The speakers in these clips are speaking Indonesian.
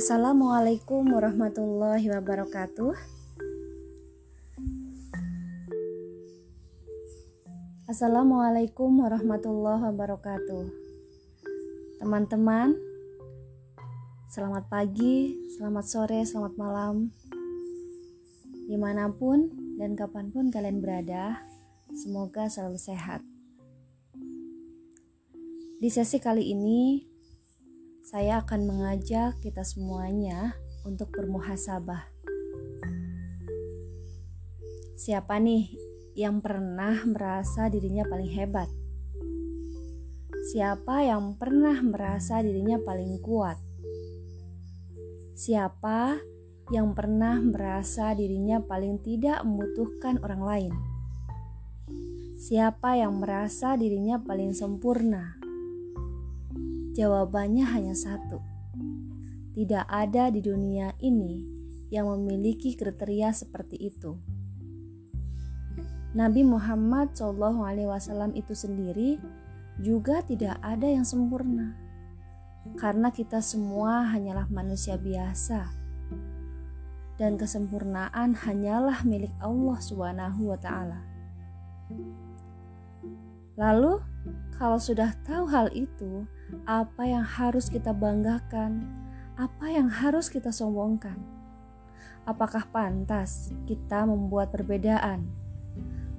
Assalamualaikum warahmatullahi wabarakatuh. Assalamualaikum warahmatullahi wabarakatuh. Teman-teman, selamat pagi, selamat sore, selamat malam. Di mana pun dan kapan pun kalian berada, semoga selalu sehat. Di sesi kali ini, saya akan mengajak kita semuanya untuk bermuhasabah. Siapa nih yang pernah merasa dirinya paling hebat? Siapa yang pernah merasa dirinya paling kuat? Siapa yang pernah merasa dirinya paling tidak membutuhkan orang lain? Siapa yang merasa dirinya paling sempurna? Jawabannya hanya satu: tidak ada di dunia ini yang memiliki kriteria seperti itu. Nabi Muhammad SAW itu sendiri juga tidak ada yang sempurna, karena kita semua hanyalah manusia biasa, dan kesempurnaan hanyalah milik Allah Ta'ala. Lalu, kalau sudah tahu hal itu, apa yang harus kita banggakan? Apa yang harus kita sombongkan? Apakah pantas kita membuat perbedaan?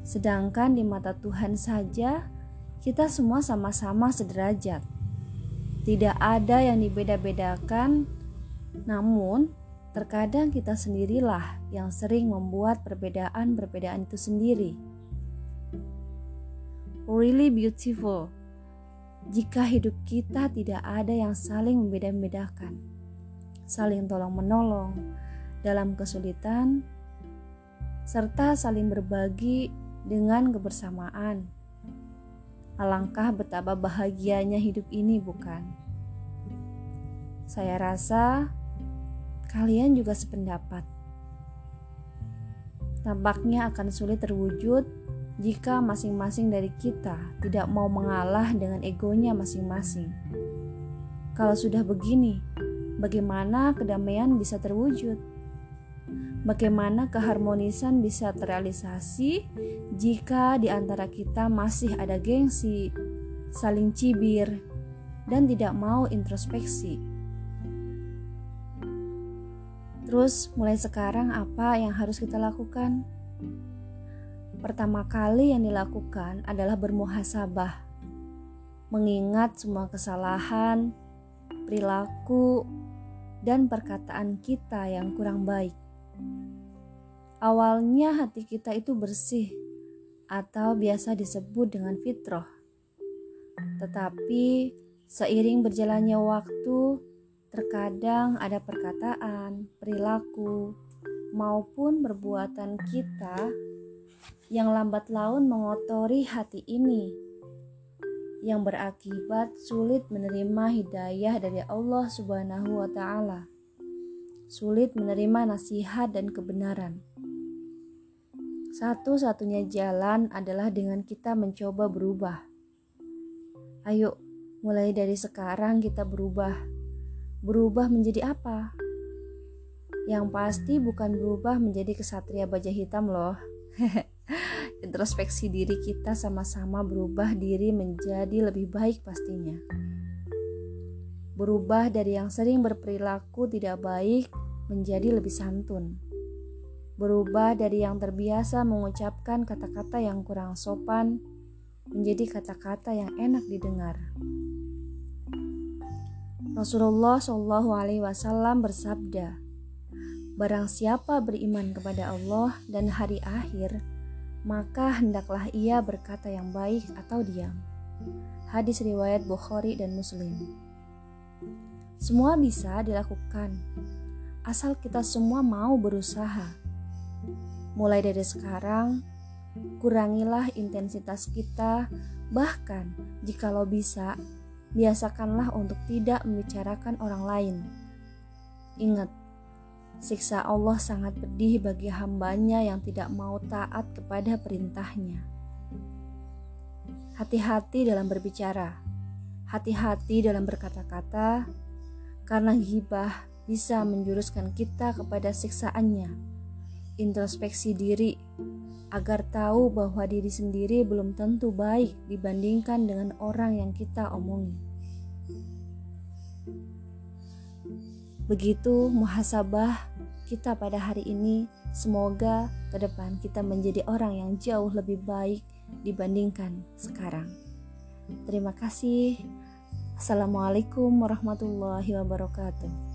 Sedangkan di mata Tuhan saja, kita semua sama-sama sederajat. Tidak ada yang dibeda-bedakan, namun terkadang kita sendirilah yang sering membuat perbedaan-perbedaan itu sendiri. Really beautiful. Jika hidup kita tidak ada yang saling membeda-bedakan, saling tolong-menolong dalam kesulitan, serta saling berbagi dengan kebersamaan. Alangkah betapa bahagianya hidup ini, bukan? Saya rasa kalian juga sependapat. Tampaknya akan sulit terwujud jika masing-masing dari kita tidak mau mengalah dengan egonya masing-masing. Kalau sudah begini, bagaimana kedamaian bisa terwujud? Bagaimana keharmonisan bisa terrealisasi jika di antara kita masih ada gengsi, saling cibir, dan tidak mau introspeksi? Terus, mulai sekarang, apa yang harus kita lakukan? Pertama kali yang dilakukan adalah bermuhasabah, mengingat semua kesalahan, perilaku, dan perkataan kita yang kurang baik. Awalnya hati kita itu bersih atau biasa disebut dengan fitrah. Tetapi seiring berjalannya waktu, terkadang ada perkataan, perilaku, maupun perbuatan kita yang lambat laun mengotori hati ini yang berakibat sulit menerima hidayah dari Allah Subhanahu wa taala sulit menerima nasihat dan kebenaran. Satu-satunya jalan adalah dengan kita mencoba berubah. Ayo, mulai dari sekarang kita berubah. Berubah menjadi apa? Yang pasti bukan berubah menjadi kesatria baja hitam loh. Introspeksi diri kita sama-sama berubah diri menjadi lebih baik pastinya berubah dari yang sering berperilaku tidak baik menjadi lebih santun. Berubah dari yang terbiasa mengucapkan kata-kata yang kurang sopan menjadi kata-kata yang enak didengar. Rasulullah Shallallahu Alaihi Wasallam bersabda, Barang siapa beriman kepada Allah dan hari akhir, maka hendaklah ia berkata yang baik atau diam. Hadis riwayat Bukhari dan Muslim. Semua bisa dilakukan, asal kita semua mau berusaha. Mulai dari sekarang, kurangilah intensitas kita, bahkan jikalau bisa, biasakanlah untuk tidak membicarakan orang lain. Ingat, siksa Allah sangat pedih bagi hambanya yang tidak mau taat kepada perintahnya. Hati-hati dalam berbicara, hati-hati dalam berkata-kata, karena gibah bisa menjuruskan kita kepada siksaannya. Introspeksi diri agar tahu bahwa diri sendiri belum tentu baik dibandingkan dengan orang yang kita omongi. Begitu muhasabah kita pada hari ini, semoga ke depan kita menjadi orang yang jauh lebih baik dibandingkan sekarang. Terima kasih. Assalamualaikum warahmatullahi wabarakatuh.